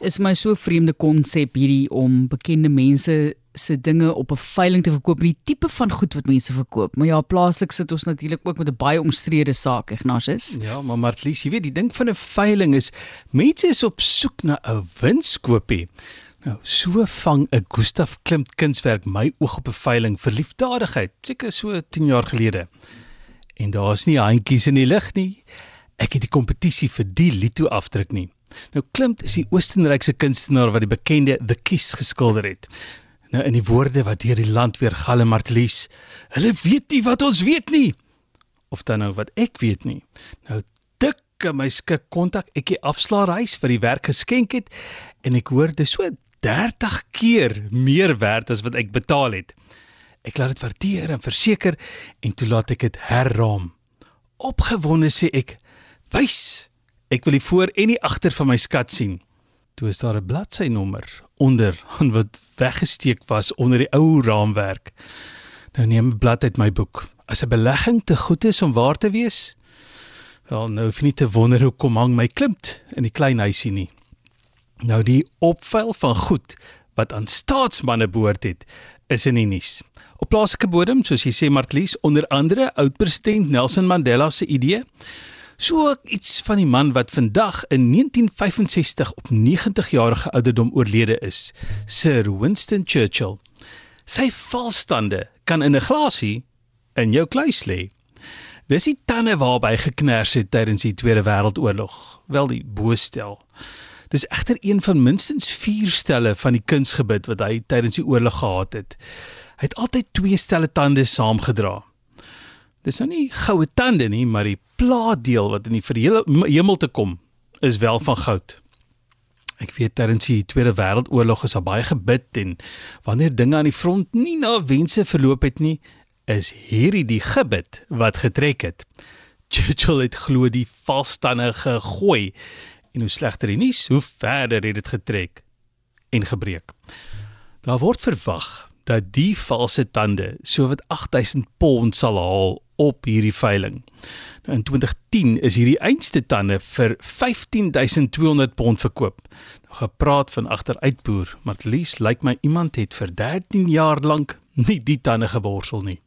is my so vreemde konsep hierdie om bekende mense se dinge op 'n veiling te verkoop, die tipe van goed wat mense verkoop. Maar ja, plaaslik sit ons natuurlik ook met 'n baie omstrede saak, Ignatius. Ja, maar Martlies, jy weet, die ding van 'n veiling is mense is op soek na 'n winskoopie. Nou, so vang 'n Gustaf Klimt kunswerk my oog op 'n veiling vir liefdadigheid, seker so 10 jaar gelede. En daar's nie handjies in die lug nie. Ek het die kompetisie vir die lito afdruk nie. Nou Klimt is die Oostenrykse kunstenaar wat die bekende The Kiss geskilder het. Nou in die woorde wat deur die land weer galm Martlies, hulle weet nie wat ons weet nie. Of dan nou wat ek weet nie. Nou dik my skik kontak ek die afslaerhuis vir die werk geskenk het en ek hoor dis so 30 keer meer werd as wat ek betaal het. Ek laat dit waardeer en verseker en toe laat ek dit herraam. Opgewonde sê ek: "Wys, ek wil die voor en die agter van my skat sien." Toe is daar 'n bladsynommer onder aan wat weggesteek was onder die ou raamwerk. Nou neem 'n blad uit my boek. As 'n belegging te goed is om waar te wees, wel nou hoef nie te wonder hoe kom hang my klimt in die klein huisie nie. Nou die opvuil van goed wat aan staatsmanne behoort het, is in die nuus. Op plaaslike bodem, soos jy sê Martlies, onder andere oud-president Nelson Mandela se idee So iets van die man wat vandag in 1965 op 90 jarige ouderdom oorlede is, Sir Winston Churchill. Sy valstande kan in 'n glasie in jou kluis lê. Dis die tande waarby geknars het tydens die Tweede Wêreldoorlog, wel die boostel. Dis egter een van minstens 4 stelle van die kunsgebit wat hy tydens die oorlog gehad het. Hy het altyd twee stelle tande saamgedra. Dis nou nie goue tande nie, maar die plaatdeel wat in die verhele hemel te kom is wel van goud. Ek weet tydens die Tweede Wêreldoorlog is daar baie gebid en wanneer dinge aan die front nie na wense verloop het nie, is hierdie die gebid wat getrek het. Churchill het glo die valstande gegooi en hoe slegter die nuus, hoe verder het dit getrek en gebreek. Daar word verwag dat die valse tande sowat 8000 pond sal haal op hierdie veiling. Nou in 2010 is hierdie einste tande vir 15200 pond verkoop. Nou gepraat van agteruitboer, maar at least lyk like my iemand het vir 13 jaar lank nie die tande geborsel nie.